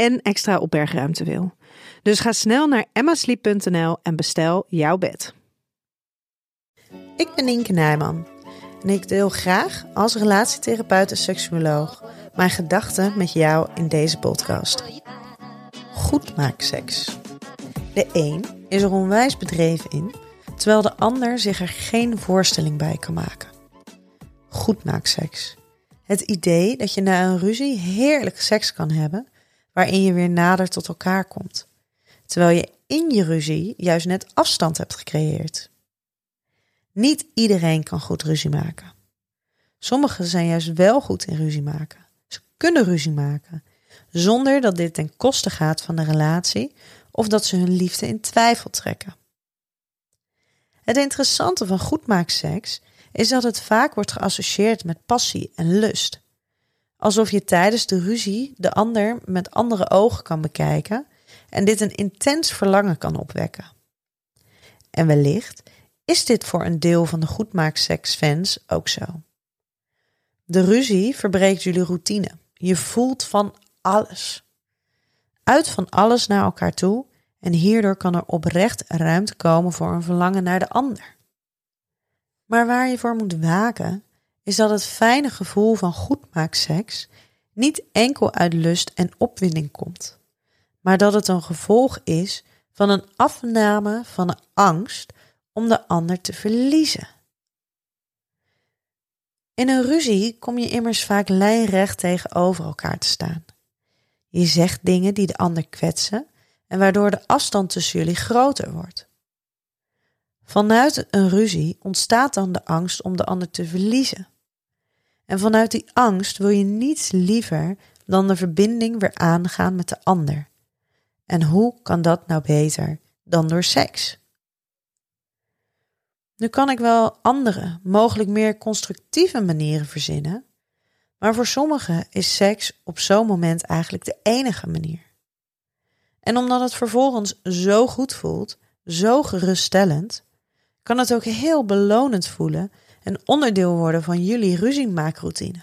en extra opbergruimte wil. Dus ga snel naar emmasleep.nl en bestel jouw bed. Ik ben Inke Nijman en ik deel graag als relatietherapeut en seksuoloog mijn gedachten met jou in deze podcast. Goed maak seks. De een is er onwijs bedreven in, terwijl de ander zich er geen voorstelling bij kan maken. Goed maak seks. Het idee dat je na een ruzie heerlijk seks kan hebben, waarin je weer nader tot elkaar komt terwijl je in je ruzie juist net afstand hebt gecreëerd. Niet iedereen kan goed ruzie maken. Sommigen zijn juist wel goed in ruzie maken. Ze kunnen ruzie maken, zonder dat dit ten koste gaat van de relatie of dat ze hun liefde in twijfel trekken. Het interessante van goedmaakseks is dat het vaak wordt geassocieerd met passie en lust. Alsof je tijdens de ruzie de ander met andere ogen kan bekijken en dit een intens verlangen kan opwekken. En wellicht is dit voor een deel van de goedmaakseksfans ook zo. De ruzie verbreekt jullie routine. Je voelt van alles. Uit van alles naar elkaar toe en hierdoor kan er oprecht ruimte komen voor een verlangen naar de ander. Maar waar je voor moet waken, is dat het fijne gevoel van goedmaakseks niet enkel uit lust en opwinding komt maar dat het een gevolg is van een afname van de angst om de ander te verliezen. In een ruzie kom je immers vaak lijnrecht tegenover elkaar te staan. Je zegt dingen die de ander kwetsen en waardoor de afstand tussen jullie groter wordt. Vanuit een ruzie ontstaat dan de angst om de ander te verliezen. En vanuit die angst wil je niets liever dan de verbinding weer aangaan met de ander en hoe kan dat nou beter dan door seks? Nu kan ik wel andere, mogelijk meer constructieve manieren verzinnen, maar voor sommigen is seks op zo'n moment eigenlijk de enige manier. En omdat het vervolgens zo goed voelt, zo geruststellend, kan het ook heel belonend voelen en onderdeel worden van jullie ruziemaakroutine.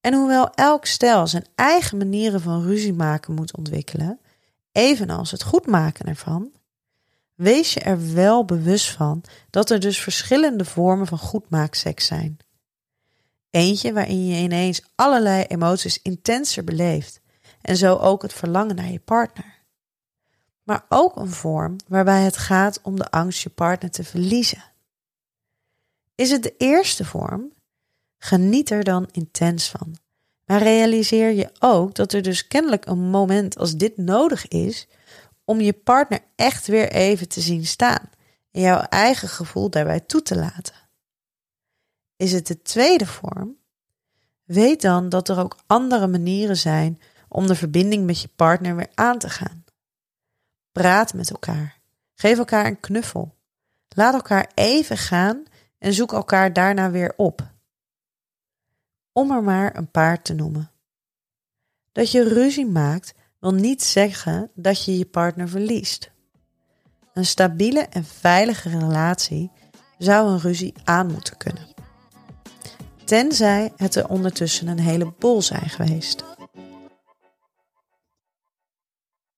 En hoewel elk stel zijn eigen manieren van ruzie maken moet ontwikkelen, evenals het goed maken ervan, wees je er wel bewust van dat er dus verschillende vormen van goedmaakseks zijn. Eentje waarin je ineens allerlei emoties intenser beleeft en zo ook het verlangen naar je partner. Maar ook een vorm waarbij het gaat om de angst je partner te verliezen. Is het de eerste vorm, Geniet er dan intens van. Maar realiseer je ook dat er dus kennelijk een moment als dit nodig is om je partner echt weer even te zien staan en jouw eigen gevoel daarbij toe te laten. Is het de tweede vorm? Weet dan dat er ook andere manieren zijn om de verbinding met je partner weer aan te gaan. Praat met elkaar. Geef elkaar een knuffel. Laat elkaar even gaan en zoek elkaar daarna weer op om er maar een paar te noemen. Dat je ruzie maakt wil niet zeggen dat je je partner verliest. Een stabiele en veilige relatie zou een ruzie aan moeten kunnen. Tenzij het er ondertussen een hele bol zijn geweest.